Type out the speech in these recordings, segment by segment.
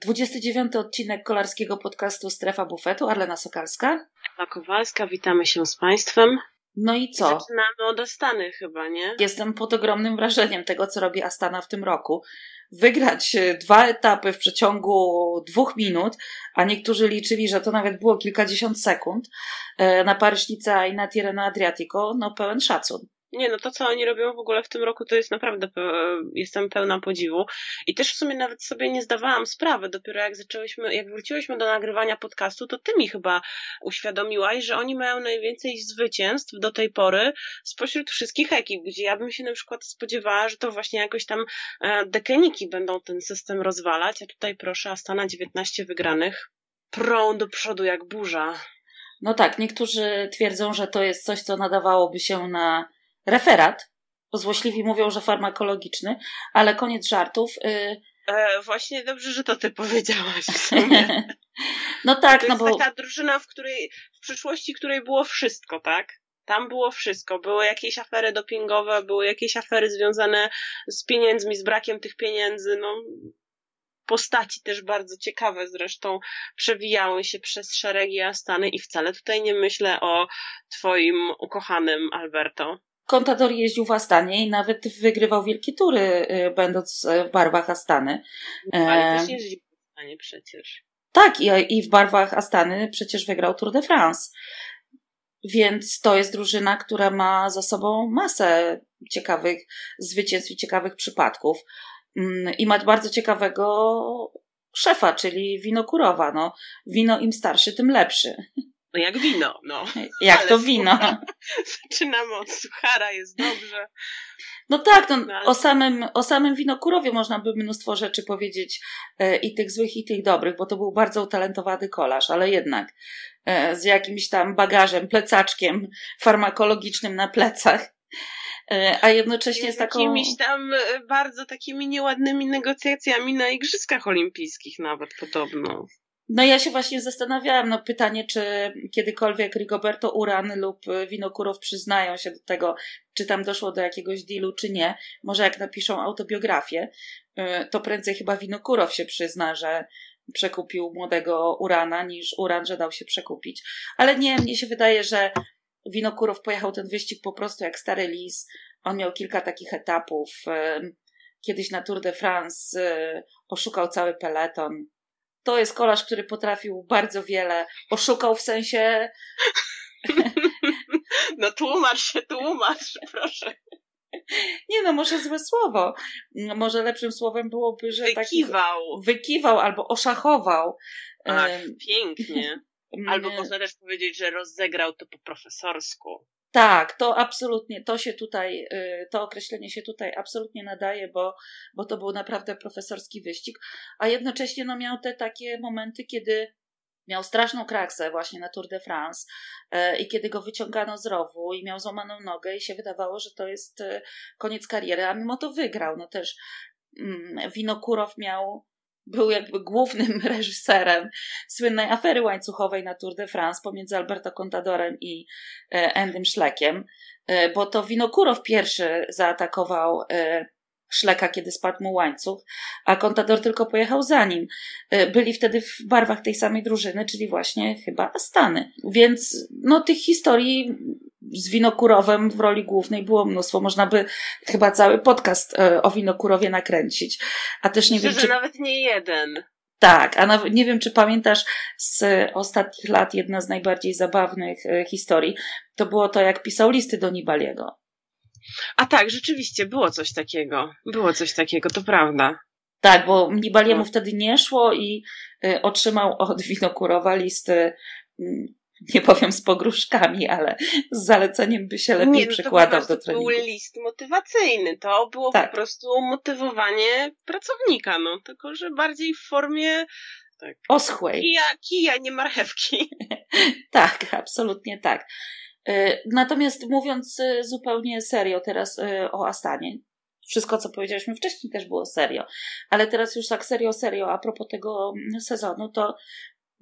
29 odcinek kolarskiego podcastu Strefa Bufetu, Arlena Sokalska. Ewa Kowalska, witamy się z Państwem. No i co? Zaczynamy od Astany chyba, nie? Jestem pod ogromnym wrażeniem tego, co robi Astana w tym roku. Wygrać e, dwa etapy w przeciągu dwóch minut, a niektórzy liczyli, że to nawet było kilkadziesiąt sekund, e, na Paryżnica i na Tirreno Adriatico, no pełen szacun. Nie, no to co oni robią w ogóle w tym roku, to jest naprawdę, jestem pełna podziwu. I też w sumie nawet sobie nie zdawałam sprawy, dopiero jak zaczęłyśmy, jak wróciłyśmy do nagrywania podcastu, to ty mi chyba uświadomiłaś, że oni mają najwięcej zwycięstw do tej pory spośród wszystkich ekip, gdzie ja bym się na przykład spodziewała, że to właśnie jakoś tam e, dekeniki będą ten system rozwalać, a tutaj proszę, Astana 19 wygranych, prą do przodu jak burza. No tak, niektórzy twierdzą, że to jest coś, co nadawałoby się na referat. Złośliwi mówią, że farmakologiczny, ale koniec żartów. Y, e, właśnie dobrze, że to ty powiedziałaś w sumie. no tak, to no bo... jest taka drużyna, w której, w przyszłości której było wszystko, tak? Tam było wszystko. Były jakieś afery dopingowe, były jakieś afery związane z pieniędzmi, z brakiem tych pieniędzy, no postaci też bardzo ciekawe zresztą przewijały się przez szeregi Astany i wcale tutaj nie myślę o twoim ukochanym Alberto. Contador jeździł w Astanie i nawet wygrywał wielkie tury, y, będąc w barwach Astany. Ale też jeździł w Astanie przecież. Tak, i, i w barwach Astany przecież wygrał Tour de France. Więc to jest drużyna, która ma za sobą masę ciekawych zwycięstw i ciekawych przypadków. Mm, I ma bardzo ciekawego szefa, czyli winokurowa. No, wino im starszy, tym lepszy. No jak wino, no. Jak Ale to wino. Zaczynamy od suchara, jest dobrze. No tak, no, o, samym, o samym winokurowie można by mnóstwo rzeczy powiedzieć e, i tych złych, i tych dobrych, bo to był bardzo utalentowany kolarz, ale jednak e, z jakimś tam bagażem, plecaczkiem farmakologicznym na plecach. E, a jednocześnie z taką. Jakimiś tam bardzo takimi nieładnymi negocjacjami na Igrzyskach Olimpijskich, nawet podobno. No ja się właśnie zastanawiałam, no pytanie, czy kiedykolwiek Rigoberto Uran lub Winokurow przyznają się do tego, czy tam doszło do jakiegoś dealu, czy nie. Może jak napiszą autobiografię, y, to prędzej chyba Winokurow się przyzna, że przekupił młodego Urana, niż Uran, że dał się przekupić. Ale nie, mnie się wydaje, że Winokurow pojechał ten wyścig po prostu jak stary lis. On miał kilka takich etapów. Y, kiedyś na Tour de France y, oszukał cały peleton to jest kolarz, który potrafił bardzo wiele. Oszukał w sensie. No tłumacz się, tłumacz, proszę. Nie no, może złe słowo. Może lepszym słowem byłoby, że wykiwał. Taki, wykiwał albo oszachował. Ach, pięknie. Albo można też powiedzieć, że rozegrał to po profesorsku. Tak, to absolutnie, to się tutaj, y, to określenie się tutaj absolutnie nadaje, bo, bo to był naprawdę profesorski wyścig, a jednocześnie no, miał te takie momenty, kiedy miał straszną kraksę właśnie na Tour de France y, i kiedy go wyciągano z rowu i miał złamaną nogę i się wydawało, że to jest y, koniec kariery, a mimo to wygrał. No też mm, Winokurow miał był jakby głównym reżyserem słynnej afery łańcuchowej na Tour de France pomiędzy Alberto Contadorem i e, Endym Szlekiem, e, bo to Winokurow pierwszy zaatakował e, Szleka, kiedy spadł mu łańcuch, a Contador tylko pojechał za nim. Byli wtedy w barwach tej samej drużyny, czyli właśnie chyba Astany. Więc no tych historii z Winokurowem w roli głównej było mnóstwo. Można by chyba cały podcast e, o Winokurowie nakręcić. A też nie Myślę, wiem, czy... nawet nie jeden. Tak, a nawet nie wiem, czy pamiętasz z ostatnich lat jedna z najbardziej zabawnych e, historii. To było to, jak pisał listy do Nibaliego. A tak, rzeczywiście, było coś takiego. Było coś takiego, to prawda. Tak, bo Nibaliemu no. wtedy nie szło i y, otrzymał od Winokurowa listy y, nie powiem z pogróżkami, ale z zaleceniem by się lepiej nie, no przykładał do treningu. To był list motywacyjny, to było tak. po prostu motywowanie pracownika, no tylko że bardziej w formie tak, oschłej. Kija, kija, nie marchewki. tak, absolutnie tak. Y, natomiast mówiąc y, zupełnie serio teraz y, o Astanie, wszystko co powiedzieliśmy wcześniej też było serio, ale teraz już tak serio, serio, a propos tego mm, sezonu, to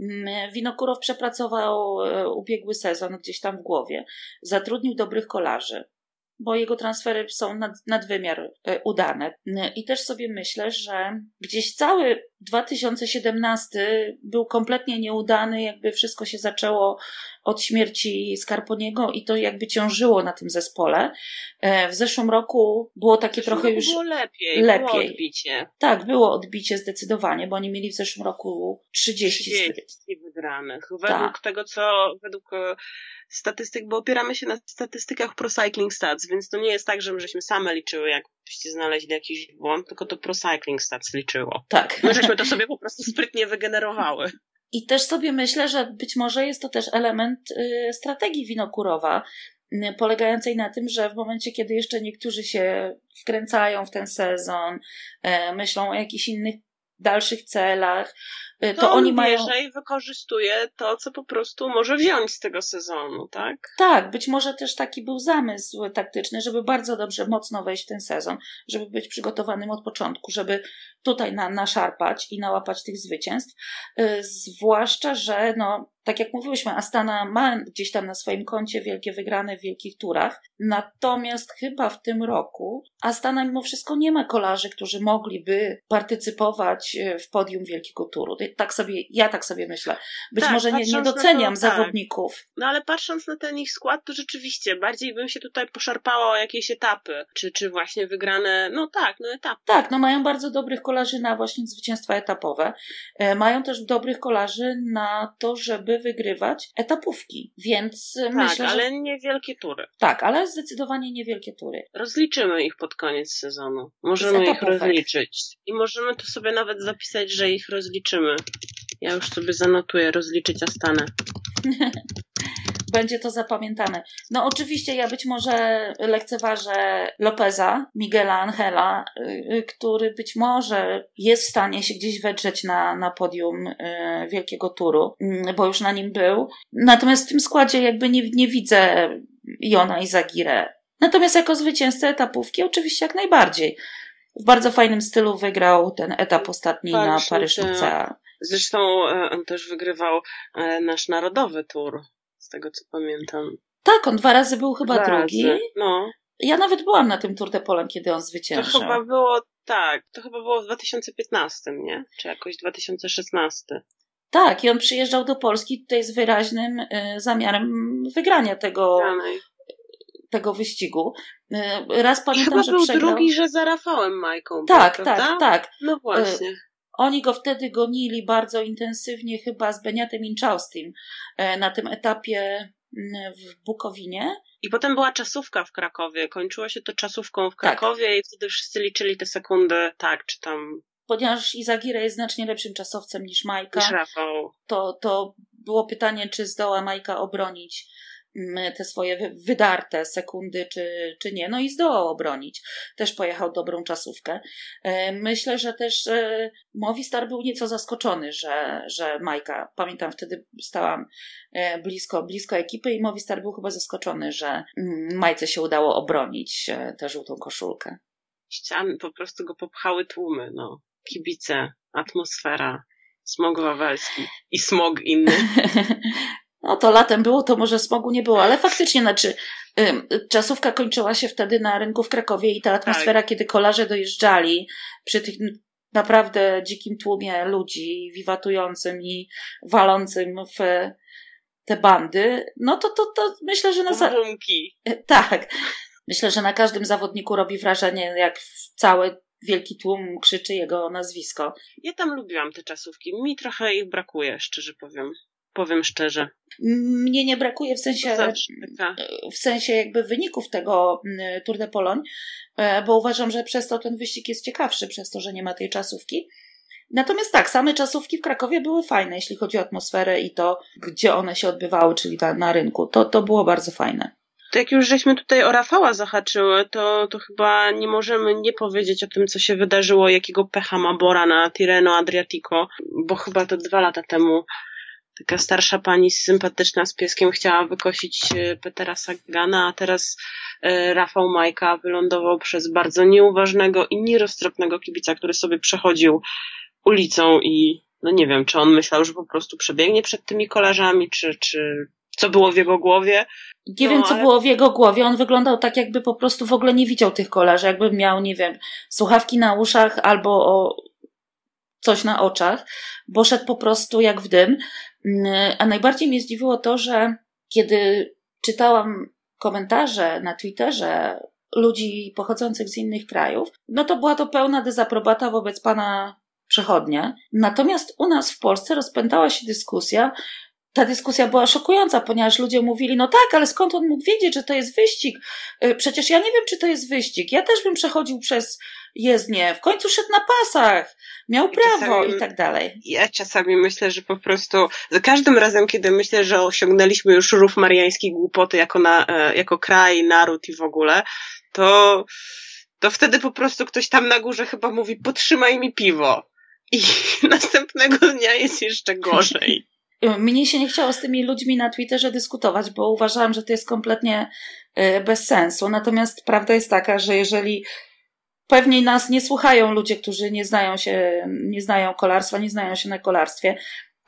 Mm, Winokurow przepracował e, ubiegły sezon gdzieś tam w głowie. Zatrudnił dobrych kolarzy. Bo jego transfery są nad, nadwymiar e, udane. I też sobie myślę, że gdzieś cały 2017 był kompletnie nieudany, jakby wszystko się zaczęło od śmierci Skarponiego i to jakby ciążyło na tym zespole. E, w zeszłym roku było takie trochę już było lepiej, lepiej. Było odbicie. Tak, było odbicie zdecydowanie, bo oni mieli w zeszłym roku 30, 30 Według tak. tego, co według e, statystyk, bo opieramy się na statystykach Pro Cycling Stats, więc to nie jest tak, że my żeśmy same liczyły, jakbyście znaleźli jakiś błąd, tylko to Pro Cycling Stats liczyło. Tak. My żeśmy to sobie po prostu sprytnie wygenerowały. I też sobie myślę, że być może jest to też element y, strategii Winokurowa, y, polegającej na tym, że w momencie, kiedy jeszcze niektórzy się wkręcają w ten sezon, y, myślą o jakichś innych dalszych celach, to, to oni mają. i wykorzystuje to, co po prostu może wziąć z tego sezonu, tak? Tak, być może też taki był zamysł taktyczny, żeby bardzo dobrze, mocno wejść w ten sezon, żeby być przygotowanym od początku, żeby tutaj na, naszarpać i nałapać tych zwycięstw. Y, zwłaszcza, że no, tak jak mówiłyśmy, Astana ma gdzieś tam na swoim koncie wielkie wygrane w wielkich turach, natomiast chyba w tym roku Astana mimo wszystko nie ma kolarzy, którzy mogliby partycypować y, w podium wielkiego turu tak sobie, ja tak sobie myślę. Być tak, może nie, nie doceniam to, tak. zawodników. Tak. No ale patrząc na ten ich skład, to rzeczywiście bardziej bym się tutaj poszarpała o jakieś etapy, czy, czy właśnie wygrane, no tak, no etapy. Tak, no mają bardzo dobrych kolarzy na właśnie zwycięstwa etapowe. E, mają też dobrych kolarzy na to, żeby wygrywać etapówki, więc tak, myślę, że... ale niewielkie tury. Tak, ale zdecydowanie niewielkie tury. Rozliczymy ich pod koniec sezonu. Możemy ich rozliczyć. I możemy to sobie nawet zapisać, że ich rozliczymy. Ja już sobie zanotuję rozliczyć Astanę. Będzie to zapamiętane. No oczywiście ja być może lekceważę Lopeza, Miguela Angela, y, który być może jest w stanie się gdzieś wedrzeć na, na podium y, wielkiego turu, y, bo już na nim był. Natomiast w tym składzie jakby nie, nie widzę Jona i Zagirę. Natomiast jako zwycięzcę etapówki oczywiście jak najbardziej w bardzo fajnym stylu wygrał ten etap ostatni Paryż, na Paryż-Nicea. Zresztą e, on też wygrywał e, nasz narodowy tour, z tego co pamiętam. Tak, on dwa razy był chyba dwa drugi. Razy. No. Ja nawet byłam na tym Tour de Polen, kiedy on zwyciężył. To chyba było, tak, to chyba było w 2015, nie? Czy jakoś 2016. Tak, i on przyjeżdżał do Polski tutaj z wyraźnym y, zamiarem wygrania tego, tego wyścigu. Raz pamiętam, Chyba że był przegrał... drugi, że za Rafałem Majką. Tak, był, tak, tak. No właśnie. Oni go wtedy gonili bardzo intensywnie, chyba z Beniatem Inchaustim na tym etapie w Bukowinie. I potem była czasówka w Krakowie. Kończyło się to czasówką w tak. Krakowie tak. i wtedy wszyscy liczyli te sekundy, tak, czy tam. Ponieważ Izagira jest znacznie lepszym czasowcem niż Majka. Niż Rafał. To, to było pytanie, czy zdoła Majka obronić te swoje wydarte sekundy, czy, czy nie. No i zdołał obronić. Też pojechał dobrą czasówkę. E, myślę, że też e, Movistar był nieco zaskoczony, że, że Majka, pamiętam wtedy stałam e, blisko, blisko ekipy i Movistar był chyba zaskoczony, że mm, Majce się udało obronić tę żółtą koszulkę. Ściany po prostu go popchały tłumy, no. Kibice, atmosfera, smog wawelski i smog inny. No to latem było, to może smogu nie było, ale faktycznie, znaczy, czasówka kończyła się wtedy na rynku w Krakowie i ta atmosfera, tak. kiedy kolarze dojeżdżali przy tych naprawdę dzikim tłumie ludzi wiwatującym i walącym w te bandy, no to, to, to myślę, że na... Za... Tak. Myślę, że na każdym zawodniku robi wrażenie, jak cały wielki tłum krzyczy jego nazwisko. Ja tam lubiłam te czasówki. Mi trochę ich brakuje, szczerze powiem powiem szczerze. Mnie nie brakuje w sensie, w sensie jakby wyników tego mm, Tour de Pologne, e, bo uważam, że przez to ten wyścig jest ciekawszy, przez to, że nie ma tej czasówki. Natomiast tak, same czasówki w Krakowie były fajne, jeśli chodzi o atmosferę i to, gdzie one się odbywały, czyli ta, na rynku. To, to było bardzo fajne. To jak już żeśmy tutaj o Rafała zahaczyły, to, to chyba nie możemy nie powiedzieć o tym, co się wydarzyło, jakiego pecha ma Bora na Tireno Adriatico, bo chyba to dwa lata temu taka starsza pani sympatyczna z pieskiem chciała wykosić e, Petera Sagana, a teraz e, Rafał Majka wylądował przez bardzo nieuważnego i nieroztropnego kibica, który sobie przechodził ulicą i no nie wiem, czy on myślał, że po prostu przebiegnie przed tymi kolarzami, czy, czy co było w jego głowie. Nie no, wiem, co ale... było w jego głowie. On wyglądał tak, jakby po prostu w ogóle nie widział tych kolarzy, jakby miał, nie wiem, słuchawki na uszach albo o coś na oczach, bo szedł po prostu jak w dym. Mm, a najbardziej mnie zdziwiło to, że kiedy czytałam komentarze na Twitterze ludzi pochodzących z innych krajów, no to była to pełna dezaprobata wobec pana przechodnia. Natomiast u nas w Polsce rozpętała się dyskusja, ta dyskusja była szokująca, ponieważ ludzie mówili, no tak, ale skąd on mógł wiedzieć, że to jest wyścig? Y, przecież ja nie wiem, czy to jest wyścig. Ja też bym przechodził przez jezdnię. W końcu szedł na pasach. Miał prawo czasami, i tak dalej. Ja czasami myślę, że po prostu za każdym razem, kiedy myślę, że osiągnęliśmy już rów mariańskiej głupoty jako, na, e, jako kraj, naród i w ogóle, to, to wtedy po prostu ktoś tam na górze chyba mówi, potrzymaj mi piwo. I następnego dnia jest jeszcze gorzej. Mnie się nie chciało z tymi ludźmi na Twitterze dyskutować, bo uważałam, że to jest kompletnie e, bez sensu. Natomiast prawda jest taka, że jeżeli pewnie nas nie słuchają ludzie, którzy nie znają się, nie znają kolarstwa, nie znają się na kolarstwie,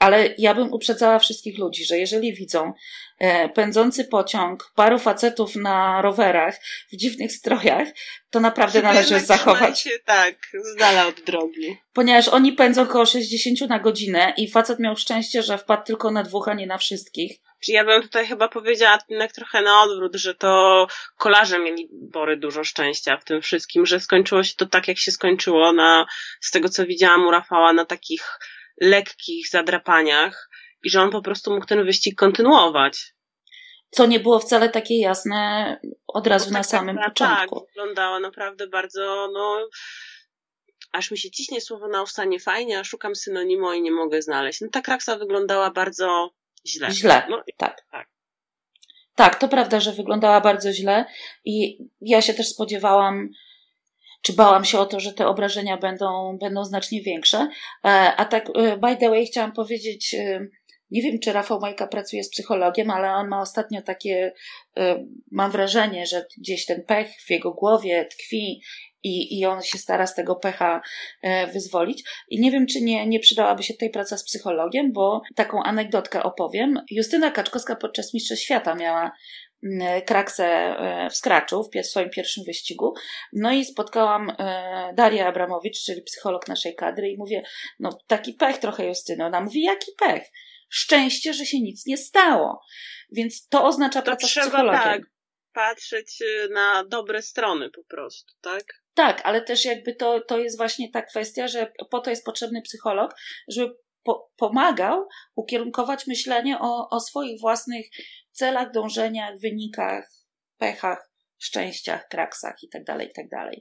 ale ja bym uprzedzała wszystkich ludzi, że jeżeli widzą e, pędzący pociąg, paru facetów na rowerach w dziwnych strojach, to naprawdę należy zachować. Się, tak, z dala od drogi. Ponieważ oni pędzą około 60 na godzinę i facet miał szczęście, że wpadł tylko na dwóch, a nie na wszystkich. Czyli ja bym tutaj chyba powiedziała jednak trochę na odwrót, że to kolarze mieli bory dużo szczęścia w tym wszystkim, że skończyło się to tak, jak się skończyło na, z tego co widziałam u Rafała, na takich lekkich zadrapaniach i że on po prostu mógł ten wyścig kontynuować. Co nie było wcale takie jasne od razu na tak, samym tak, początku. Tak, wyglądało naprawdę bardzo, no, aż mi się ciśnie słowo na ustanie fajnie, a szukam synonimu i nie mogę znaleźć. No ta kraksa wyglądała bardzo źle. Źle, no, tak. tak. Tak, to prawda, że wyglądała bardzo źle i ja się też spodziewałam, czy bałam się o to, że te obrażenia będą, będą znacznie większe. E, a tak, e, by the way, chciałam powiedzieć, e, nie wiem, czy Rafał Majka pracuje z psychologiem, ale on ma ostatnio takie, mam wrażenie, że gdzieś ten pech w jego głowie tkwi i, i on się stara z tego pecha wyzwolić. I nie wiem, czy nie, nie przydałaby się tutaj praca z psychologiem, bo taką anegdotkę opowiem. Justyna Kaczkowska podczas Mistrzostw Świata miała kraksę e, w skraczu w swoim pierwszym wyścigu. No i spotkałam e, Darię Abramowicz, czyli psycholog naszej kadry i mówię, no taki pech trochę Justyno. Ona mówi, jaki pech? Szczęście, że się nic nie stało. Więc to oznacza to praca trzeba, z psychologiem. Tak, patrzeć y, na dobre strony po prostu, tak? Tak, ale też jakby to, to jest właśnie ta kwestia, że po to jest potrzebny psycholog, żeby po, pomagał ukierunkować myślenie o, o swoich własnych celach, dążeniach, wynikach, pechach, szczęściach, kraksach itd., tak itd. Tak,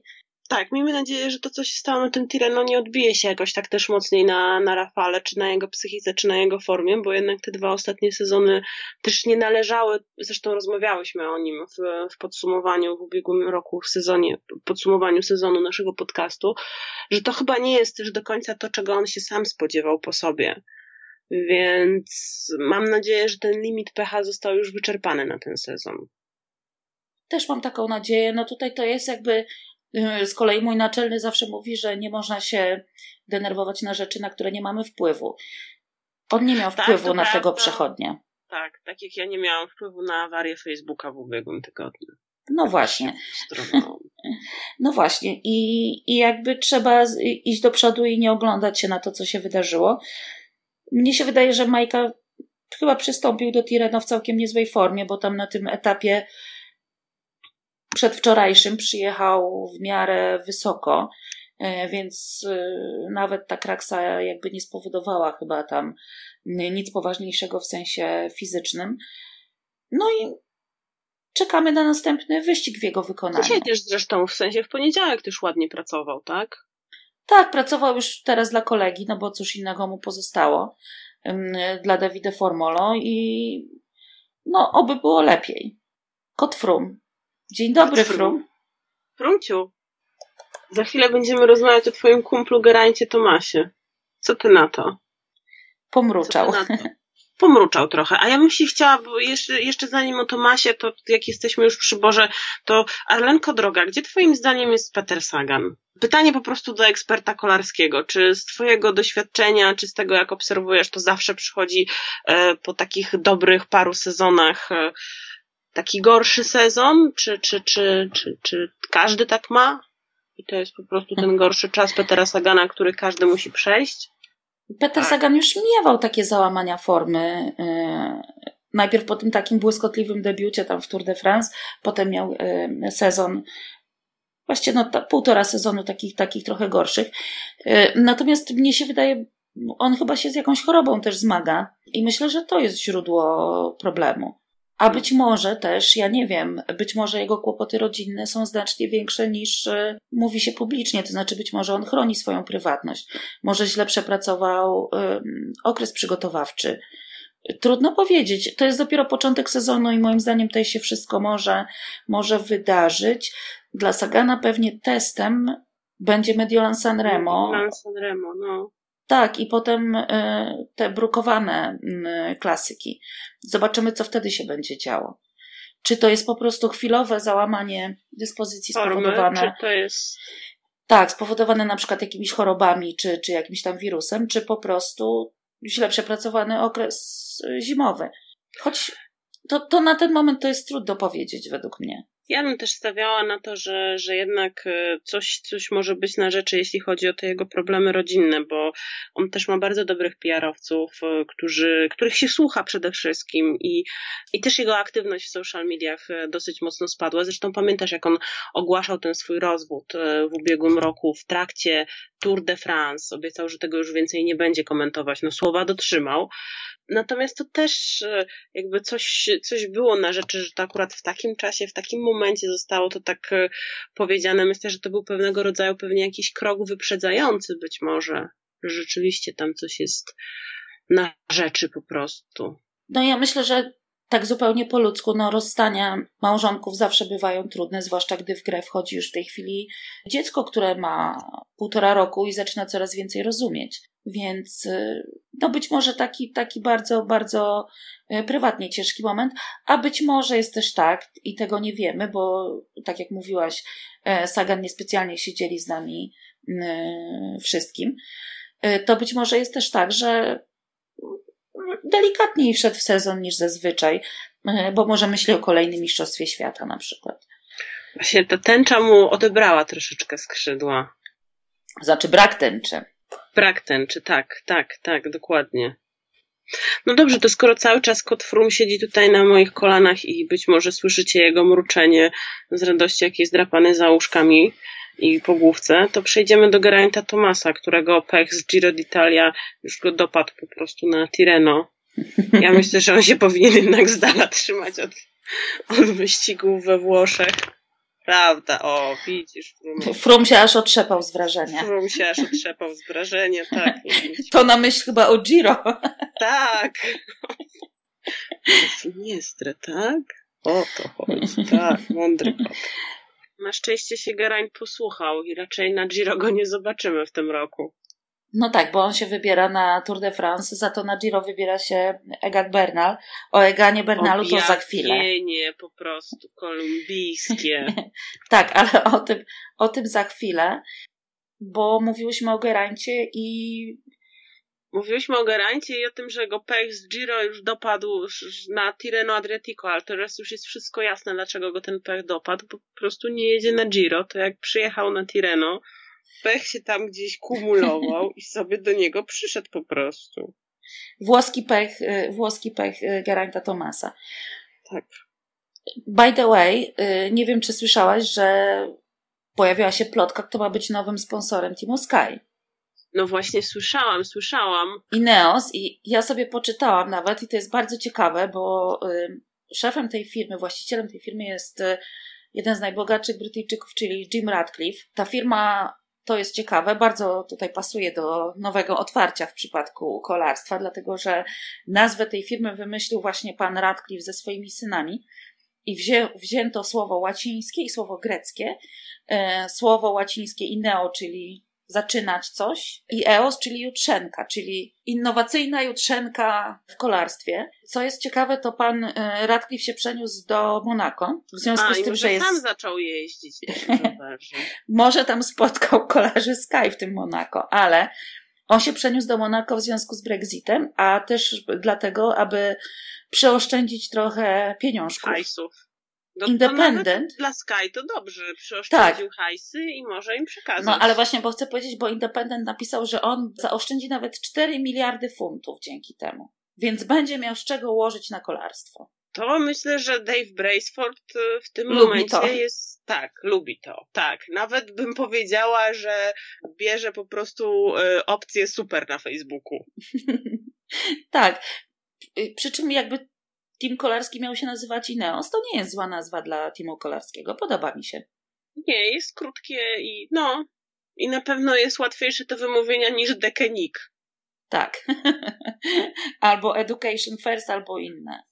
tak, miejmy nadzieję, że to, co się stało na tym Tireno, nie odbije się jakoś tak też mocniej na, na Rafale, czy na jego psychice, czy na jego formie, bo jednak te dwa ostatnie sezony też nie należały, zresztą rozmawiałyśmy o nim w, w podsumowaniu w ubiegłym roku, w sezonie, podsumowaniu sezonu naszego podcastu, że to chyba nie jest też do końca to, czego on się sam spodziewał po sobie. Więc mam nadzieję, że ten limit pH został już wyczerpany na ten sezon. Też mam taką nadzieję. No tutaj to jest jakby. Y, z kolei mój naczelny zawsze mówi, że nie można się denerwować na rzeczy, na które nie mamy wpływu. On nie miał tak, wpływu tak, na prawda. tego przechodnia. Tak, tak jak ja nie miałam wpływu na awarię Facebooka w ubiegłym tygodniu. No właśnie. No właśnie. I, I jakby trzeba iść do przodu i nie oglądać się na to, co się wydarzyło. Mnie się wydaje, że Majka chyba przystąpił do Tireno w całkiem niezłej formie, bo tam na tym etapie przedwczorajszym przyjechał w miarę wysoko, e, więc e, nawet ta kraksa jakby nie spowodowała chyba tam nic poważniejszego w sensie fizycznym. No i czekamy na następny wyścig w jego wykonaniu. Dzisiaj też zresztą, w sensie w poniedziałek też ładnie pracował, tak? Tak, pracował już teraz dla kolegi, no bo cóż innego mu pozostało, dla Davide Formolo i no, oby było lepiej. Kot Frum. Dzień dobry, Frum. Frumciu, za chwilę będziemy rozmawiać o twoim kumplu Gerancie Tomasie. Co ty na to? Pomruczał. Ty na to? Pomruczał trochę. A ja bym się chciała, bo jeszcze, jeszcze zanim o Tomasie, to jak jesteśmy już przy Boże, to Arlenko droga, gdzie twoim zdaniem jest Peter Sagan? Pytanie po prostu do eksperta kolarskiego. Czy z twojego doświadczenia, czy z tego jak obserwujesz, to zawsze przychodzi e, po takich dobrych paru sezonach e, taki gorszy sezon? Czy, czy, czy, czy, czy każdy tak ma? I to jest po prostu ten gorszy czas Petera Sagana, który każdy musi przejść? Peter tak. Sagan już miewał takie załamania formy. E, najpierw po tym takim błyskotliwym debiucie tam w Tour de France, potem miał e, sezon, właściwie no, ta, półtora sezonu takich, takich trochę gorszych. E, natomiast mnie się wydaje, on chyba się z jakąś chorobą też zmaga i myślę, że to jest źródło problemu. A być może też, ja nie wiem, być może jego kłopoty rodzinne są znacznie większe niż y, mówi się publicznie, to znaczy być może on chroni swoją prywatność, może źle przepracował okres przygotowawczy. Trudno powiedzieć. To jest dopiero początek sezonu i moim zdaniem tutaj się wszystko może, może wydarzyć. Dla Sagana pewnie testem będzie Mediolan Sanremo. Mediolan Sanremo, no. Tak, i potem y, te brukowane y, klasyki. Zobaczymy, co wtedy się będzie działo. Czy to jest po prostu chwilowe załamanie dyspozycji Formy, spowodowane. Czy to jest. Tak, spowodowane na przykład jakimiś chorobami, czy, czy jakimś tam wirusem, czy po prostu źle przepracowany okres zimowy. Choć to, to na ten moment to jest trudno powiedzieć, według mnie. Ja bym też stawiała na to, że, że jednak e, coś, coś może być na rzeczy, jeśli chodzi o te jego problemy rodzinne, bo on też ma bardzo dobrych PR-owców, e, którzy, których się słucha przede wszystkim i, i też jego aktywność w social mediach e, dosyć mocno spadła. Zresztą pamiętasz, jak on ogłaszał ten swój rozwód w ubiegłym roku w trakcie Tour de France. Obiecał, że tego już więcej nie będzie komentować. No słowa dotrzymał. Natomiast to też jakby coś, coś było na rzeczy, że to akurat w takim czasie, w takim momencie momencie zostało to tak e, powiedziane. Myślę, że to był pewnego rodzaju pewnie jakiś krok wyprzedzający być może, że rzeczywiście tam coś jest na rzeczy po prostu. No ja myślę, że tak zupełnie po ludzku, no rozstania małżonków zawsze bywają trudne, zwłaszcza gdy w grę wchodzi już w tej chwili dziecko, które ma półtora roku i zaczyna coraz więcej rozumieć. Więc y, no być może taki, taki bardzo, bardzo y, prywatnie ciężki moment, a być może jest też tak, i tego nie wiemy, bo tak jak mówiłaś, e, Sagan niespecjalnie się dzieli z nami y, wszystkim, to być może jest też tak, że delikatniej wszedł w sezon niż zazwyczaj, bo może myśli o kolejnym Mistrzostwie Świata na przykład. Właśnie ta tęcza mu odebrała troszeczkę skrzydła. Znaczy brak tęczy. Brak tęczy, tak, tak, tak, dokładnie. No dobrze, to skoro cały czas kot Frum siedzi tutaj na moich kolanach i być może słyszycie jego mruczenie z radości, jak jest drapany za łóżkami i po główce, to przejdziemy do Geraint'a Tomasa, którego pech z Giro d'Italia już go dopadł po prostu na Tireno. Ja myślę, że on się powinien jednak z dala trzymać od, od wyścigów we Włoszech. Prawda, o, widzisz. Frum, Frum się aż otrzepał z wrażenia. Frum się aż otrzepał z wrażenia, tak. To na myśl chyba o Giro. Tak. Siniestre, tak? O to chodzi, tak, mądry kot. Na szczęście się Geraint posłuchał i raczej na Giro go nie zobaczymy w tym roku. No tak, bo on się wybiera na Tour de France, za to na Giro wybiera się Egan Bernal. O Eganie Bernalu to za chwilę. nie po prostu kolumbijskie. tak, ale o tym, o tym za chwilę, bo mówiłyśmy o Gerańcie i Mówiłyśmy o Gerańcie i o tym, że go pech z Giro już dopadł na Tireno Adriatico, ale teraz już jest wszystko jasne, dlaczego go ten pech dopadł, po prostu nie jedzie na Giro, to jak przyjechał na Tireno, pech się tam gdzieś kumulował i sobie do niego przyszedł po prostu. Włoski pech, y, włoski pech y, Geraint'a Tomasa. Tak. By the way, y, nie wiem, czy słyszałaś, że pojawiła się plotka, kto ma być nowym sponsorem Team Sky. No właśnie słyszałam, słyszałam. Ineos i ja sobie poczytałam nawet i to jest bardzo ciekawe, bo szefem tej firmy, właścicielem tej firmy jest jeden z najbogatszych Brytyjczyków, czyli Jim Radcliffe. Ta firma to jest ciekawe, bardzo tutaj pasuje do nowego otwarcia w przypadku kolarstwa, dlatego że nazwę tej firmy wymyślił właśnie pan Radcliffe ze swoimi synami i wzię, wzięto słowo łacińskie i słowo greckie. E, słowo łacińskie ineo, czyli zaczynać coś i EOS, czyli jutrzenka, czyli innowacyjna jutrzenka w kolarstwie. Co jest ciekawe, to pan e, Radcliffe się przeniósł do Monako, w związku A, z tym, że jest... tam zaczął jeździć. może tam spotkał kolarzy Sky w tym Monako, ale on się przeniósł do Monako w związku z Brexitem, a też dlatego, aby przeoszczędzić trochę pieniążków. Hajsów. No, Independent. dla Sky to dobrze, przeoszczędził tak. hajsy i może im przekazać. No ale właśnie, bo chcę powiedzieć, bo Independent napisał, że on zaoszczędzi nawet 4 miliardy funtów dzięki temu. Więc będzie miał z czego ułożyć na kolarstwo. To myślę, że Dave Braceford y, w tym lubi momencie to. jest. Tak, lubi to. Tak. Nawet bym powiedziała, że bierze po prostu y, opcję super na Facebooku. tak. Y, przy czym jakby Team Kolarski miał się nazywać Ineos, to nie jest zła nazwa dla Teamu Kolarskiego. Podoba mi się. Nie, jest krótkie i no. I na pewno jest łatwiejsze do wymówienia niż Dekenik. Tak. albo Education First, albo inne.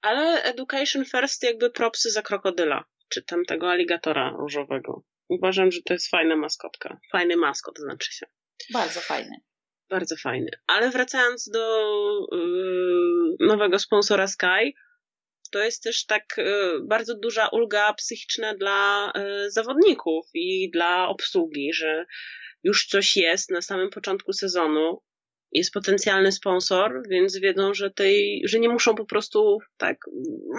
Ale Education First jakby propsy za krokodyla, czy tam tego aligatora różowego. Uważam, że to jest fajna maskotka. Fajny maskot znaczy się. Bardzo fajny. Bardzo fajny. Ale wracając do yy, nowego sponsora Sky, to jest też tak yy, bardzo duża ulga psychiczna dla yy, zawodników i dla obsługi, że już coś jest na samym początku sezonu, jest potencjalny sponsor, więc wiedzą, że tej, że nie muszą po prostu tak,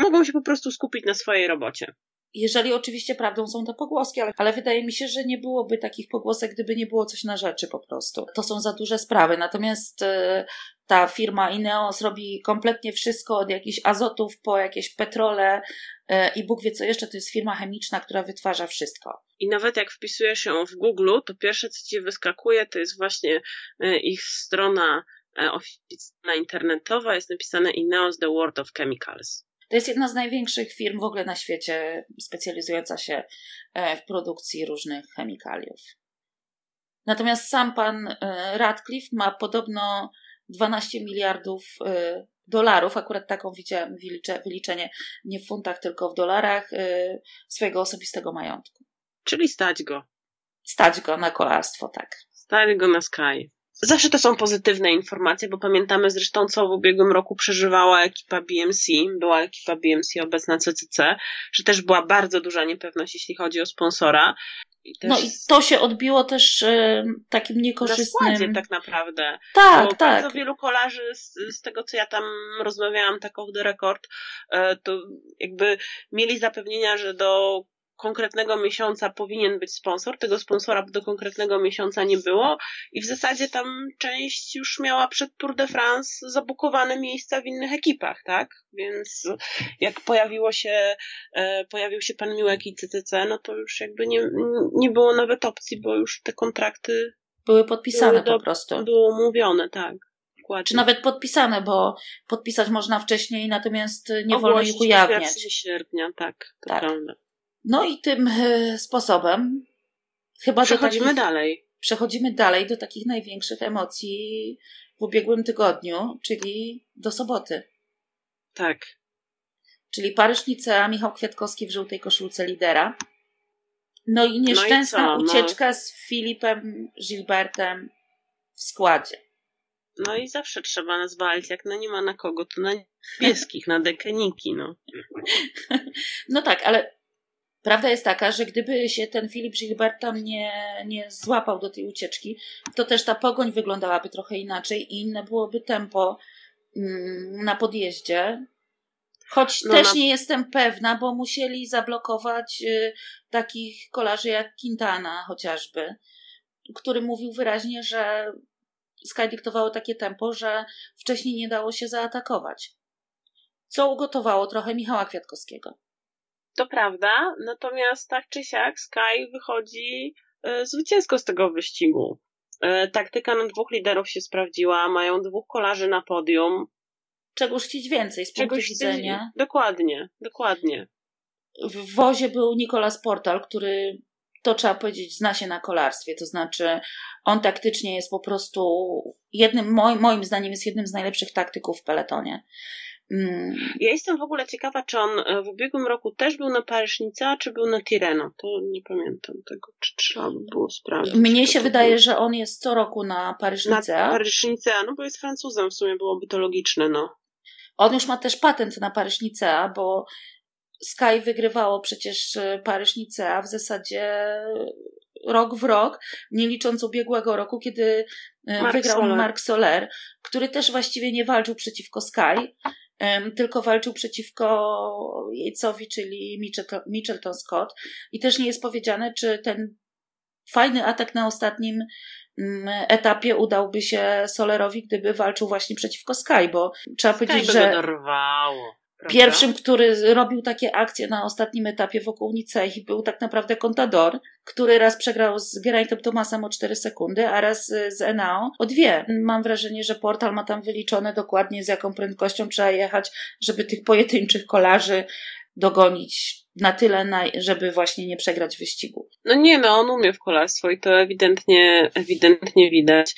mogą się po prostu skupić na swojej robocie. Jeżeli oczywiście prawdą są te pogłoski, ale, ale wydaje mi się, że nie byłoby takich pogłosek, gdyby nie było coś na rzeczy po prostu. To są za duże sprawy. Natomiast e, ta firma Ineos robi kompletnie wszystko, od jakichś azotów po jakieś petrole e, i Bóg wie co jeszcze, to jest firma chemiczna, która wytwarza wszystko. I nawet jak wpisujesz ją w Google, to pierwsze co ci wyskakuje, to jest właśnie e, ich strona oficjalna internetowa, jest napisane Ineos The World of Chemicals. To jest jedna z największych firm w ogóle na świecie, specjalizująca się e, w produkcji różnych chemikaliów. Natomiast sam pan e, Radcliffe ma podobno 12 miliardów e, dolarów, akurat taką widziałem wyliczenie nie w funtach, tylko w dolarach, swojego osobistego majątku. Czyli stać go. Stać go na kolarstwo, tak. Stać go na Sky. Zawsze to są pozytywne informacje, bo pamiętamy zresztą, co w ubiegłym roku przeżywała ekipa BMC, była ekipa BMC obecna CCC, że też była bardzo duża niepewność, jeśli chodzi o sponsora. I no i to się odbiło też y, takim niekorzystnym... Na składzie tak naprawdę. Tak, bo tak. Bardzo wielu kolarzy, z, z, tego co ja tam rozmawiałam, tak off the record, y, to jakby mieli zapewnienia, że do konkretnego miesiąca powinien być sponsor, tego sponsora do konkretnego miesiąca nie było i w zasadzie tam część już miała przed Tour de France zabukowane miejsca w innych ekipach, tak? Więc jak pojawiło się, e, pojawił się pan Miłek i CCC, no to już jakby nie, nie było nawet opcji, bo już te kontrakty były podpisane były do, po prostu. Było umówione, tak. Dokładnie. Czy nawet podpisane, bo podpisać można wcześniej, natomiast nie wolno ich ujawniać. 1 sierpnia, tak, to tak. prawda. No i tym e, sposobem chyba przechodzimy takich, dalej. Przechodzimy dalej do takich największych emocji w ubiegłym tygodniu, czyli do soboty. Tak. Czyli Paryż Nicea, Michał Kwiatkowski w żółtej koszulce lidera. No i nieszczęsna no i ucieczka no. z Filipem Gilbertem w składzie. No i zawsze trzeba nas walić, jak no nie ma na kogo, to na niebieskich, na dekeniki, no. No tak, ale Prawda jest taka, że gdyby się ten Filip Gilbert tam nie, nie złapał do tej ucieczki, to też ta pogoń wyglądałaby trochę inaczej i inne byłoby tempo mm, na podjeździe. Choć no też na... nie jestem pewna, bo musieli zablokować y, takich kolarzy jak Quintana chociażby, który mówił wyraźnie, że Sky dyktowało takie tempo, że wcześniej nie dało się zaatakować. Co ugotowało trochę Michała Kwiatkowskiego. To prawda, natomiast tak czy siak Sky wychodzi e, zwycięsko z tego wyścigu. E, taktyka na dwóch liderów się sprawdziła, mają dwóch kolarzy na podium. Czego chcieć więcej z punktu widzenia? Dokładnie, dokładnie. W wozie był Nikolas Portal, który to trzeba powiedzieć, zna się na kolarstwie. To znaczy, on taktycznie jest po prostu jednym, moim, moim zdaniem, jest jednym z najlepszych taktyków w peletonie. Mm. Ja jestem w ogóle ciekawa, czy on e, w ubiegłym roku też był na Paryżnica, czy był na Tireno. To nie pamiętam tego, czy trzeba by było sprawdzić. Mnie się wydaje, że on jest co roku na Paryżnicę. Na Paryżnicę, no bo jest Francuzem, w sumie byłoby to logiczne, no. On już ma też patent na Paryżnicę, bo Sky wygrywało przecież e, Paryżnicę w zasadzie rok w rok, nie licząc ubiegłego roku, kiedy e, Mark wygrał Soler. Mark Soler, który też właściwie nie walczył przeciwko Sky, tylko walczył przeciwko Yatesowi, czyli Mitchelton Scott. I też nie jest powiedziane, czy ten fajny atak na ostatnim mm, etapie udałby się Solerowi, gdyby walczył właśnie przeciwko Sky, bo trzeba Sky powiedzieć, że. Dorwało. Prawda? Pierwszym, który robił takie akcje na ostatnim etapie wokół Nicei był tak naprawdę Contador, który raz przegrał z Geraint'em Thomasem o 4 sekundy, a raz z Enao o 2. Mam wrażenie, że portal ma tam wyliczone dokładnie z jaką prędkością trzeba jechać, żeby tych pojedynczych kolarzy dogonić na tyle, na, żeby właśnie nie przegrać wyścigu. No nie, no on umie w kolarstwo i to ewidentnie, ewidentnie widać.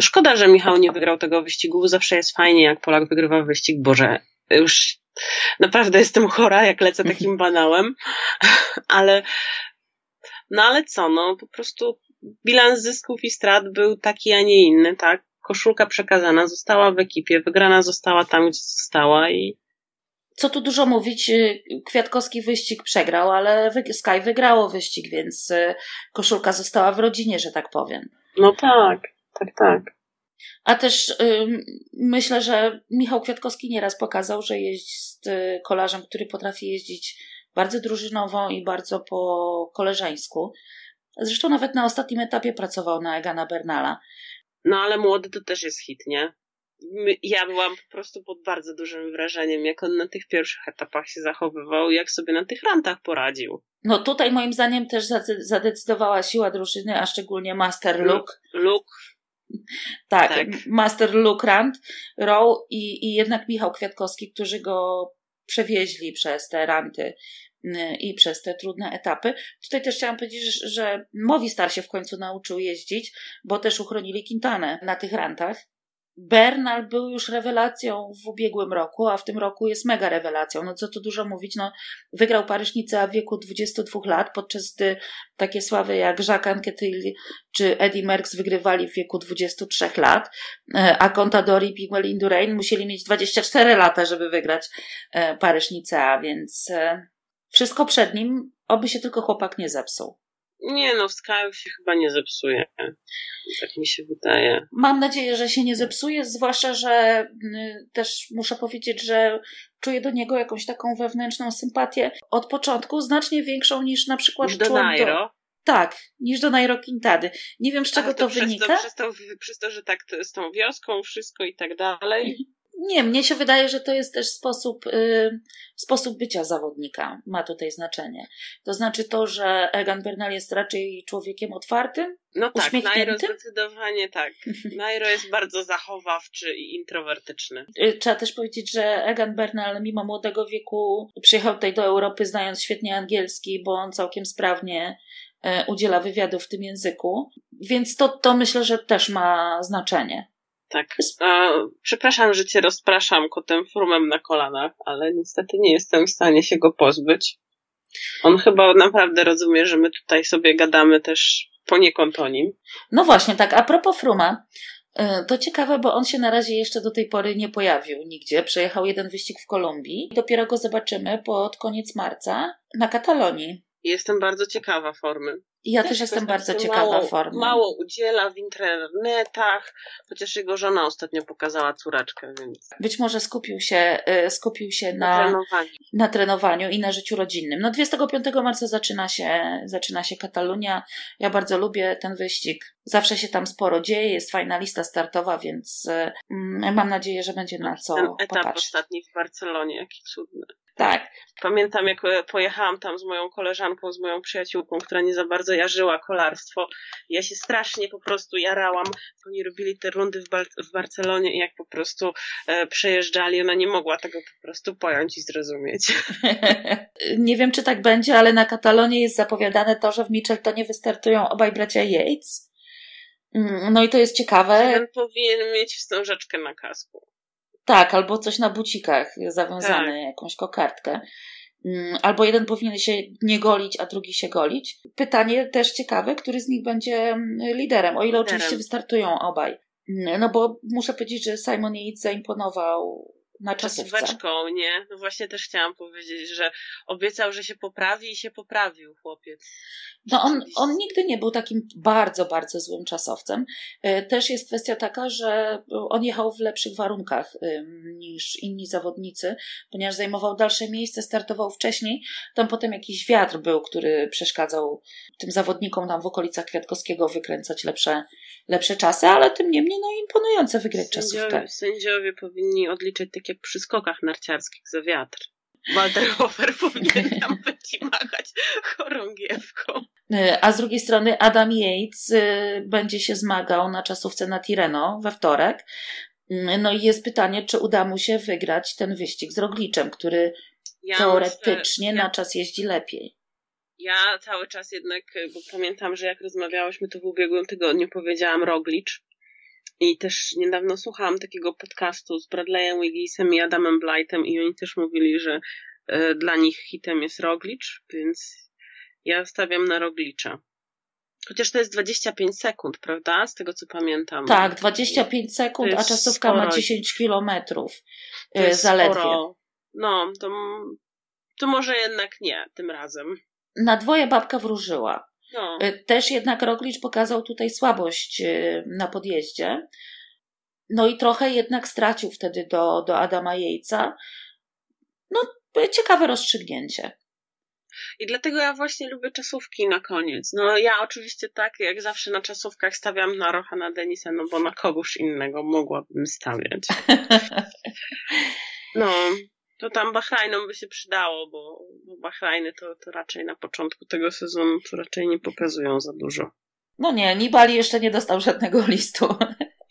Szkoda, że Michał nie wygrał tego wyścigu. Zawsze jest fajnie, jak Polak wygrywa wyścig. Boże, już naprawdę jestem chora, jak lecę takim banałem, ale no ale co, no po prostu bilans zysków i strat był taki, a nie inny, tak? Koszulka przekazana została w ekipie, wygrana została tam, gdzie została i co tu dużo mówić, y, Kwiatkowski wyścig przegrał, ale Sky wygrało wyścig, więc y, koszulka została w rodzinie, że tak powiem. No tak, tak, tak. A też myślę, że Michał Kwiatkowski nieraz pokazał, że jest y, kolarzem, który potrafi jeździć bardzo drużynowo i bardzo po koleżeńsku. Zresztą nawet na ostatnim etapie pracował na Egana Bernala. No ale młody to też jest hit, nie? Ja byłam po prostu pod bardzo dużym wrażeniem, jak on na tych pierwszych etapach się zachowywał, jak sobie na tych rantach poradził. No tutaj moim zdaniem też zadecydowała siła drużyny, a szczególnie Master Luke. Luke tak, tak, Master Luke Rand, Row i, i jednak Michał Kwiatkowski, którzy go przewieźli przez te ranty y, i przez te trudne etapy. Tutaj też chciałam powiedzieć, że Movistar się w końcu nauczył jeździć, bo też uchronili Quintanę na tych rantach. Bernal był już rewelacją w ubiegłym roku, a w tym roku jest mega rewelacją. No co tu dużo mówić, no wygrał Paryżnicę w wieku 22 lat, podczas gdy takie sławy jak Jacques Anquetil czy Eddie Merckx wygrywali w wieku 23 lat, e, a Contador i Piguel Indurain musieli mieć 24 lata, żeby wygrać e, Paryżnicę, więc e, wszystko przed nim, oby się tylko chłopak nie zepsuł. Nie no, w Skyu się chyba nie zepsuje. Tak mi się wydaje. Mam nadzieję, że się nie zepsuje, zwłaszcza, że y, też muszę powiedzieć, że czuję do niego jakąś taką wewnętrzną sympatię od początku, znacznie większą niż na przykład niż do Nairo. Do... Tak, niż do Nairo Quintady. Nie wiem, z czego to, to wynika. To, przez, to, przez to, że tak z tą wioską, wszystko i tak dalej. Nie, mnie się wydaje, że to jest też sposób, y, sposób bycia zawodnika, ma tutaj znaczenie. To znaczy to, że Egan Bernal jest raczej człowiekiem otwartym, no tak, Nairo zdecydowanie tak. Nairo jest bardzo zachowawczy i introwertyczny. Y, trzeba też powiedzieć, że Egan Bernal mimo młodego wieku przyjechał tutaj do Europy znając świetnie angielski, bo on całkiem sprawnie y, udziela wywiadów w tym języku. Więc to, to myślę, że też ma znaczenie. Tak. A, przepraszam, że cię rozpraszam kotem frumem na kolanach, ale niestety nie jestem w stanie się go pozbyć. On chyba naprawdę rozumie, że my tutaj sobie gadamy też poniekąd o nim. No właśnie, tak. A propos fruma, y, to ciekawe, bo on się na razie jeszcze do tej pory nie pojawił nigdzie. Przejechał jeden wyścig w Kolumbii. Dopiero go zobaczymy pod koniec marca na Katalonii. Jestem bardzo ciekawa formy. Ja też, też jestem bardzo ciekawa mało, formy. Mało udziela w internetach, chociaż jego żona ostatnio pokazała córeczkę, więc. Być może skupił się, y, skupił się na, na, trenowaniu. na trenowaniu i na życiu rodzinnym. No 25 marca zaczyna się, zaczyna się Katalunia. Ja bardzo lubię ten wyścig. Zawsze się tam sporo dzieje, jest fajna lista startowa, więc mm, mam nadzieję, że będzie na co Ten etap popatrzeć. ostatni w Barcelonie, jaki cudny. Tak. Pamiętam, jak e, pojechałam tam z moją koleżanką, z moją przyjaciółką, która nie za bardzo jarzyła kolarstwo. Ja się strasznie po prostu jarałam. Oni robili te rundy w, Bar w Barcelonie i jak po prostu e, przejeżdżali, ona nie mogła tego po prostu pojąć i zrozumieć. nie wiem, czy tak będzie, ale na Katalonie jest zapowiadane to, że w Mitcheltonie wystartują obaj bracia Yates. Mm, no i to jest ciekawe. Ten powinien mieć wstążeczkę na kasku. Tak, albo coś na bucikach zawiązane, tak. jakąś kokardkę. Mm, albo jeden powinien się nie golić, a drugi się golić. Pytanie też ciekawe, który z nich będzie mm, liderem, o ile liderem. oczywiście wystartują obaj. Mm, no bo muszę powiedzieć, że Simon Yates zaimponował na czasówce. Czasóweczką, nie? No właśnie też chciałam powiedzieć, że obiecał, że się poprawi i się poprawił chłopiec. No on, on nigdy nie był takim bardzo, bardzo złym czasowcem. E, też jest kwestia taka, że on jechał w lepszych warunkach niż inni zawodnicy, ponieważ zajmował dalsze miejsce, startował wcześniej. Tam potem jakiś wiatr był, który przeszkadzał tym zawodnikom tam w okolicach Kwiatkowskiego wykręcać lepsze, lepsze czasy, ale tym niemniej no imponujące wygrać sędziowie, czasówkę. Sędziowie powinni odliczyć tak jak przy skokach narciarskich za wiatr. Walter Hofer powinien tam być i machać chorągiewką. E, a z drugiej strony Adam Yates e, będzie się zmagał na czasówce na Tireno we wtorek. Mm, no i jest pytanie, czy uda mu się wygrać ten wyścig z Rogliczem, który ja teoretycznie myślę, na czas jeździ lepiej. Ja cały czas jednak, bo pamiętam, że jak rozmawiałyśmy to w ubiegłym tygodniu, powiedziałam Roglicz. I też niedawno słuchałam takiego podcastu z Bradleyem Wiggisem i Adamem Blightem i oni też mówili, że y, dla nich hitem jest Roglicz, więc ja stawiam na Roglicza. Chociaż to jest 25 sekund, prawda? Z tego co pamiętam. Tak, 25 sekund, a czasówka sporo. ma 10 kilometrów. Y, zaledwie. Sporo. No, to, to może jednak nie tym razem. Na dwoje babka wróżyła. No. Y, też jednak Roglicz pokazał tutaj słabość y, na podjeździe. No i trochę jednak stracił wtedy do, do Adama Jejca. No, ciekawe rozstrzygnięcie. I dlatego ja właśnie lubię czasówki na koniec. No ja oczywiście tak, jak zawsze na czasówkach stawiam na Rohana Denisa, no bo na kogoś innego mogłabym stawiać. No, to tam Bahrajnom by się przydało, bo, bo Bahrajny to, to raczej na początku tego sezonu to raczej nie pokazują za dużo. No nie, Nibali jeszcze nie dostał żadnego listu.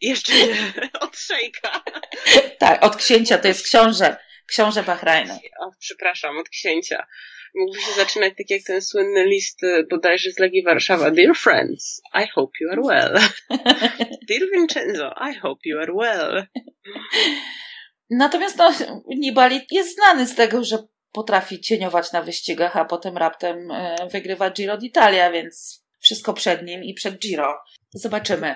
Jeszcze nie, od szejka. tak, od księcia, to jest książę, książę Bahrajnu. O, przepraszam, od księcia. Mógłby się zaczynać tak jak ten słynny list y, bodajże z Legii Warszawa. Dear friends, I hope you are well. Dear Vincenzo, I hope you are well. Natomiast no, Nibali jest znany z tego, że potrafi cieniować na wyścigach, a potem raptem e, wygrywa Giro d'Italia, więc wszystko przed nim i przed Giro. Zobaczymy.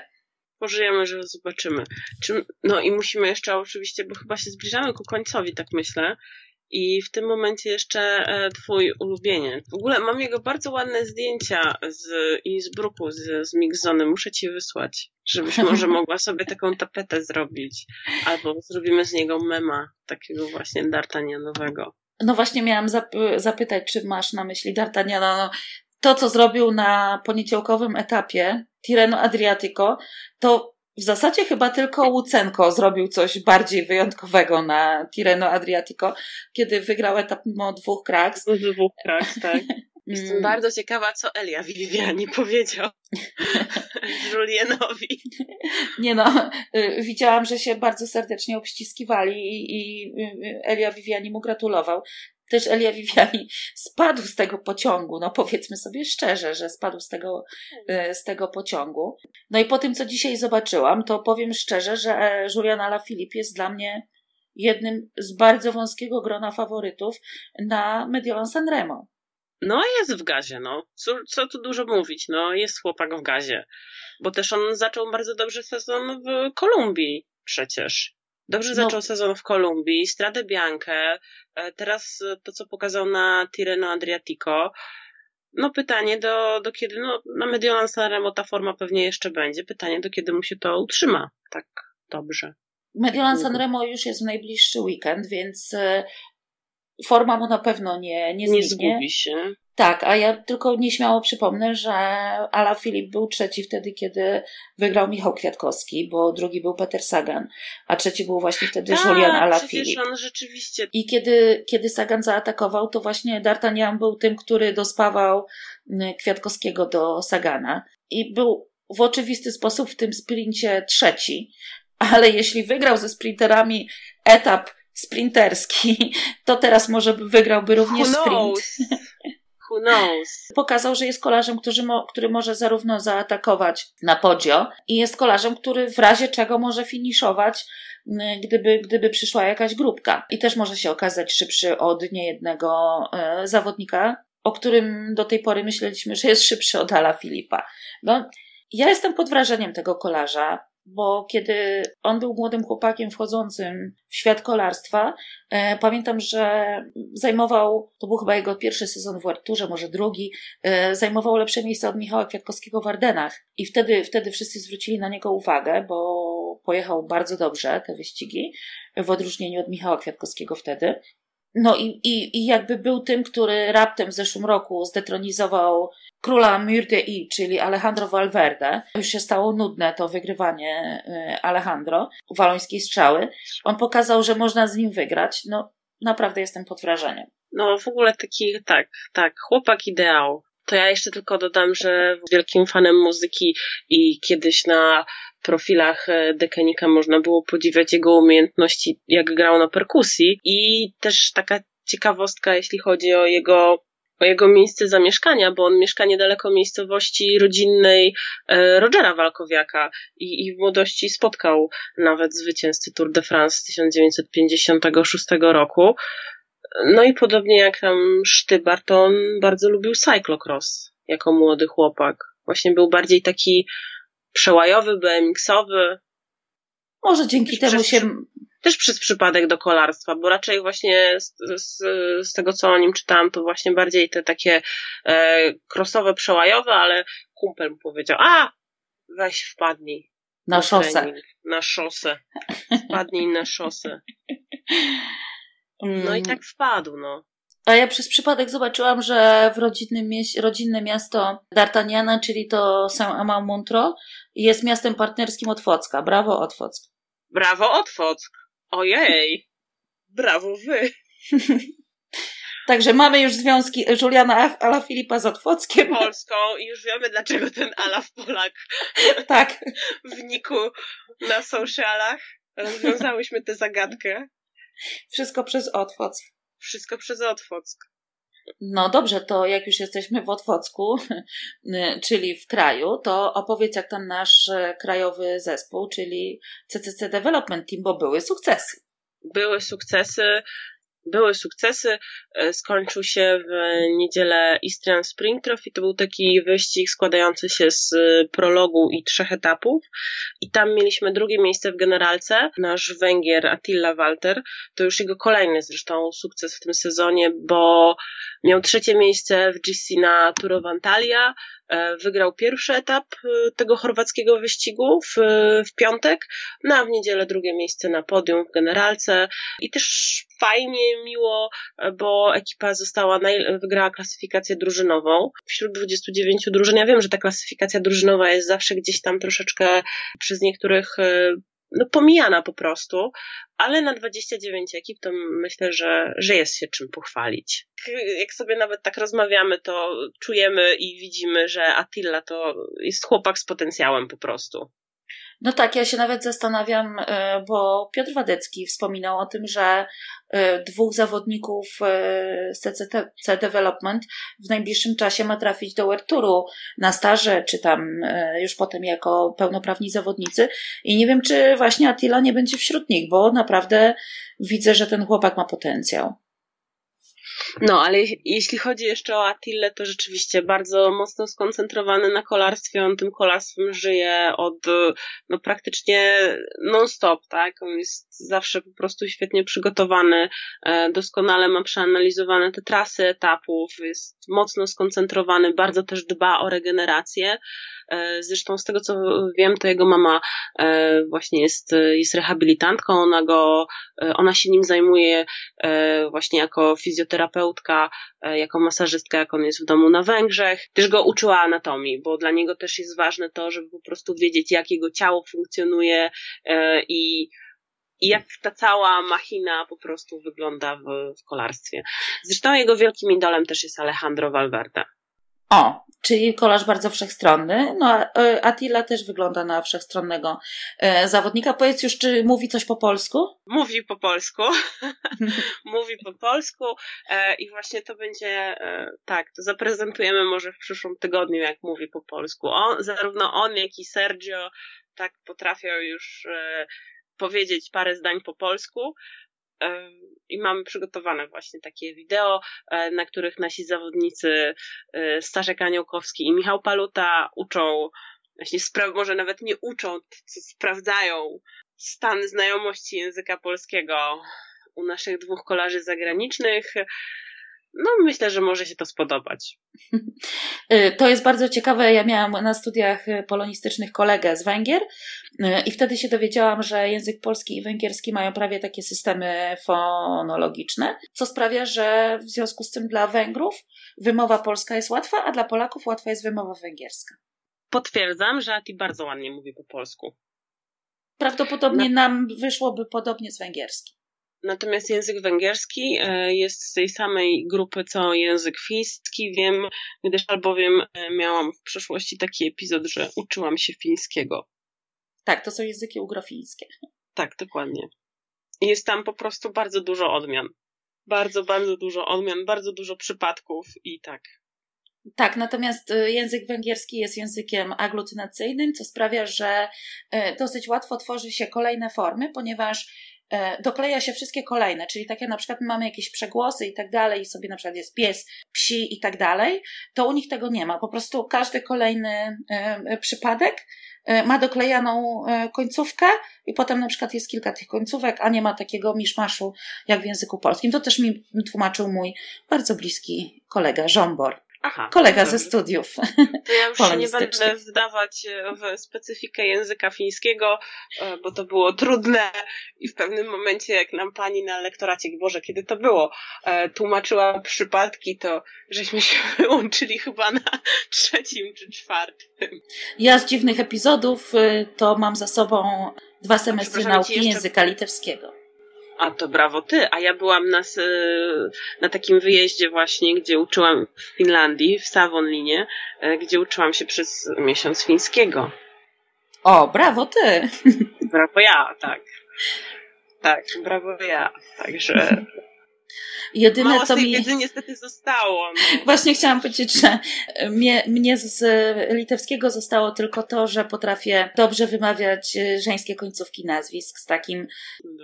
Pożyjemy, że zobaczymy. Czy, no i musimy jeszcze oczywiście, bo chyba się zbliżamy ku końcowi, tak myślę. I w tym momencie jeszcze e, twój ulubieniec. W ogóle mam jego bardzo ładne zdjęcia z Innsbrucku, z, z Mixzony. Muszę ci wysłać, żebyś może mogła sobie taką tapetę zrobić. Albo zrobimy z niego mema, takiego właśnie D'Artagnanowego. No właśnie miałam zap- zapytać, czy masz na myśli D'Artagnana. No, to, co zrobił na poniedziałkowym etapie Tireno Adriatico, to w zasadzie chyba tylko Łucenko zrobił coś bardziej wyjątkowego na Tireno Adriatico, kiedy wygrał etap mimo dwóch kraks. Dwóch kraks, tak. Jestem mm. bardzo ciekawa, co Elia Viviani powiedział Julienowi. Nie no, y, widziałam, że się bardzo serdecznie obściskiwali i, i y, Elia Viviani mu gratulował też Elia Viviani spadł z tego pociągu, no powiedzmy sobie szczerze, że spadł z tego, e, z tego pociągu. No i po tym, co dzisiaj zobaczyłam, to powiem szczerze, że e, Julian Alaphilippe jest dla mnie jednym z bardzo wąskiego grona faworytów na Mediolan Sanremo. No jest w gazie, no. Co, co tu dużo mówić, no jest chłopak w gazie. Bo też on zaczął bardzo dobrze sezon w Kolumbii przecież. Dobrze no. zaczął sezon w Kolumbii, Stradę Biankę, e, teraz to, co pokazał na Tireno Adriatico. No pytanie do, do kiedy, no na Mediolan Sanremo ta forma pewnie jeszcze będzie. Pytanie do kiedy mu się to utrzyma tak dobrze. Mediolan Sanremo już jest w najbliższy weekend, więc e, forma mu na pewno nie, nie, nie zgubi się. Tak, a ja tylko nieśmiało przypomnę, że Ala Filip był trzeci wtedy, kiedy wygrał Michał Kwiatkowski, bo drugi był Peter Sagan, a trzeci był właśnie wtedy tak, Julian Ala Filip. on rzeczywiście. I kiedy, kiedy Sagan zaatakował, to właśnie D'Artagnan był tym, który dospawał mm, Kwiatkowskiego do Sagana i był w oczywisty sposób w tym sprincie trzeci. Ale jeśli wygrał ze sprinterami etap sprinterski, to teraz może wygrałby również sprint. Who knows? Pokazał, że jest kolarzem, który, mo, który może zarówno zaatakować na podio i jest kolarzem, który w razie czego może finiszować, gdyby, gdyby przyszła jakaś grupka. I też może się okazać szybszy od niejednego e, zawodnika, o którym do tej pory myśleliśmy, że jest szybszy od Ala Filipa. No, ja jestem pod wrażeniem tego kolarza bo kiedy on był młodym chłopakiem wchodzącym w świat kolarstwa, e, pamiętam, że zajmował, to był chyba jego pierwszy sezon w Arturze, może drugi, e, zajmował lepsze miejsce od Michała Kwiatkowskiego w Ardenach. I wtedy, wtedy wszyscy zwrócili na niego uwagę, bo pojechał bardzo dobrze te wyścigi, w odróżnieniu od Michała Kwiatkowskiego wtedy. No i, i, i jakby był tym, który raptem w zeszłym roku zdetronizował króla Murde I, czyli Alejandro Valverde. Już się stało nudne to wygrywanie y, Alejandro, walońskiej strzały. On pokazał, że można z nim wygrać. No naprawdę jestem pod wrażeniem. No w ogóle taki, tak, tak, chłopak ideał. To ja jeszcze tylko dodam, że wielkim fanem muzyki i kiedyś na profilach e, Dekenika można było podziwiać jego umiejętności, jak grał na perkusji i też taka ciekawostka, jeśli chodzi o jego jego miejsce zamieszkania, bo on mieszka niedaleko miejscowości rodzinnej e, Rogera Walkowiaka i, i w młodości spotkał nawet zwycięzcę Tour de France z 1956 roku. No i podobnie jak tam Sztybar, to on bardzo lubił cyclocross jako młody chłopak. Właśnie był bardziej taki przełajowy, BMX-owy. Może dzięki też temu się. Też przez przypadek do kolarstwa, bo raczej właśnie z, z, z tego, co o nim czytałam, to właśnie bardziej te takie e, crossowe, przełajowe, ale kumpel mu powiedział, a weź wpadnij. Na szosę. Trening, na szosę. Wpadnij na szosę. No i tak wpadł, no. A ja przez przypadek zobaczyłam, że w rodzinnym rodzinne miasto D'Artagnana, czyli to Saint-Amand-Montro, jest miastem partnerskim Otwocka. Brawo, Otwock. Brawo, Otwock. Ojej. Brawo wy. Także mamy już związki Juliana Ala Filipa z Otwockiem. Polską i już wiemy, dlaczego ten Alaf Polak tak. wnikł na socialach. Rozwiązałyśmy tę zagadkę. Wszystko przez Otwock. Wszystko przez Otwock. No dobrze, to jak już jesteśmy w Otwocku, czyli w kraju, to opowiedz jak tam nasz e, krajowy zespół, czyli CCC Development Team, bo były sukcesy. Były sukcesy były sukcesy. E, skończył się w niedzielę Istrian Spring Trophy. To był taki wyścig składający się z prologu i trzech etapów. I tam mieliśmy drugie miejsce w generalce. Nasz Węgier Attila Walter. To już jego kolejny zresztą sukces w tym sezonie, bo miał trzecie miejsce w GC na Tour of Antalya. E, wygrał pierwszy etap e, tego chorwackiego wyścigu w, w piątek, no a w niedzielę drugie miejsce na podium w generalce i też fajnie, miło, e, bo ekipa została, wygrała klasyfikację drużynową. Wśród 29 drużyn, ja wiem, że ta klasyfikacja drużynowa jest zawsze gdzieś tam troszeczkę przez niektórych no, pomijana po prostu, ale na 29 ekip to myślę, że, że jest się czym pochwalić. Jak sobie nawet tak rozmawiamy, to czujemy i widzimy, że Attila to jest chłopak z potencjałem po prostu. No tak, ja się nawet zastanawiam, e, bo Piotr Wadecki wspominał o tym, że e, dwóch zawodników e, z CCC Development w najbliższym czasie ma trafić do World Touru na staże, czy tam już potem jako pełnoprawni zawodnicy. I nie wiem, czy właśnie Attila nie będzie wśród nich, bo naprawdę widzę, że ten chłopak ma potencjał. No, ale jeśli chodzi jeszcze o Attile, to rzeczywiście bardzo mocno skoncentrowany na kolarstwie. On tym kolarstwem żyje od no, praktycznie non-stop, tak? On jest zawsze po prostu świetnie przygotowany, e, doskonale ma przeanalizowane te trasy etapów, jest mocno skoncentrowany, bardzo też dba o regenerację. E, zresztą z tego co wiem, to jego mama e, właśnie jest, jest rehabilitantką, ona go, ona się nim zajmuje właśnie jako fizjoterapeutka, jako masażystka, jak on jest w domu na Węgrzech. Też go uczyła anatomii, bo dla niego też jest ważne to, żeby po prostu wiedzieć, jak jego ciało funkcjonuje i i jak ta cała machina po prostu wygląda w, w kolarstwie. Zresztą jego wielkim idolem też jest Alejandro Valverde. O, czyli kolaż bardzo wszechstronny. No, e, Attila też wygląda na wszechstronnego e, zawodnika. Powiedz już, czy mówi coś po polsku? Mówi po polsku. mówi po polsku e, i właśnie to będzie, tak, to zaprezentujemy może w przyszłym tygodniu, jak mówi po polsku. On, zarówno on, jak i Sergio tak potrafią już powiedzieć parę zdań po polsku, i mamy przygotowane właśnie takie wideo, e, na których nasi zawodnicy e, Staszek Aniołkowski i Michał Paluta uczą, właśnie spra- może nawet nie uczą, co sprawdzają stan znajomości języka polskiego u naszych dwóch kolarzy zagranicznych. No, myślę, że może się to spodobać. Y, to jest bardzo ciekawe. Ja miałam na studiach polonistycznych kolegę z Węgier y, i wtedy się dowiedziałam, że język polski i węgierski mają prawie takie systemy fonologiczne, co sprawia, że w związku z tym dla Węgrów wymowa polska jest łatwa, a dla Polaków łatwa jest wymowa węgierska. Potwierdzam, że Ati bardzo ładnie mówi po polsku. Prawdopodobnie no. nam wyszłoby podobnie z węgierskim. Natomiast język węgierski e, jest z tej samej grupy co język fiński. Wiem, gdyż albowiem e, miałam w przeszłości taki epizod, że uczyłam się fińskiego. Tak, to są języki ugrofińskie. Tak, dokładnie. Jest tam po prostu bardzo dużo odmian. Bardzo, bardzo dużo odmian, bardzo dużo przypadków i tak. Tak, natomiast e, język węgierski jest językiem aglutynacyjnym, co sprawia, że dosyć łatwo tworzy się kolejne formy, ponieważ dokleja się wszystkie kolejne, czyli takie na przykład mamy jakieś przegłosy i tak dalej, i sobie na przykład jest pies, psi i tak dalej, to u nich tego nie ma. Po prostu każdy kolejny e, e, przypadek ma doklejaną końcówkę i potem na przykład jest kilka tych końcówek, a nie ma takiego miszmaszu jak w języku polskim. To też mi tłumaczył mój bardzo bliski kolega Żombor. Aha, kolega ze studiów. To ja już nie będę wdawać e, w specyfikę języka fińskiego, e, bo to było trudne i w pewnym momencie, jak nam pani na lektoracie, Boże, kiedy to było, e, tłumaczyła przypadki, to żeśmy się wyłączyli chyba na trzecim czy czwartym. Ja z dziwnych epizodów to mam za sobą dwa semestry nauki jeszcze... języka litewskiego. A to brawo ty, a ja byłam na, na takim wyjeździe właśnie, gdzie uczyłam w Finlandii, w Savonlinie, e, gdzie uczyłam się przez miesiąc fińskiego. O, brawo ty! Brawo ja, tak. Tak, brawo ja. Także Jedyne, Mało co tej mi. wiedzy niestety zostało. No. Właśnie chciałam powiedzieć, że mnie, mnie z litewskiego zostało tylko to, że potrafię dobrze wymawiać e, żeńskie końcówki nazwisk z takim.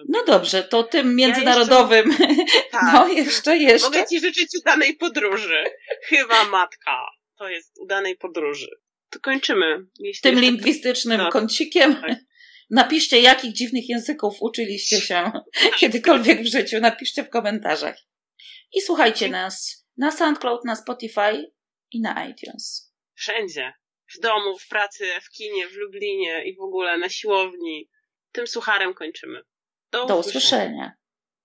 No dobrze, to tym międzynarodowym. Ja jeszcze... Tak. No, jeszcze, jeszcze. Mogę Ci życzyć udanej podróży. Chyba matka. To jest udanej podróży. To kończymy. Tym lingwistycznym no. kącikiem. Tak. Napiszcie, jakich dziwnych języków uczyliście się kiedykolwiek w życiu. Napiszcie w komentarzach. I słuchajcie nas na SoundCloud, na Spotify i na iTunes. Wszędzie. W domu, w pracy, w kinie, w Lublinie i w ogóle na siłowni. Tym sucharem kończymy. Do usłyszenia. Do usłyszenia.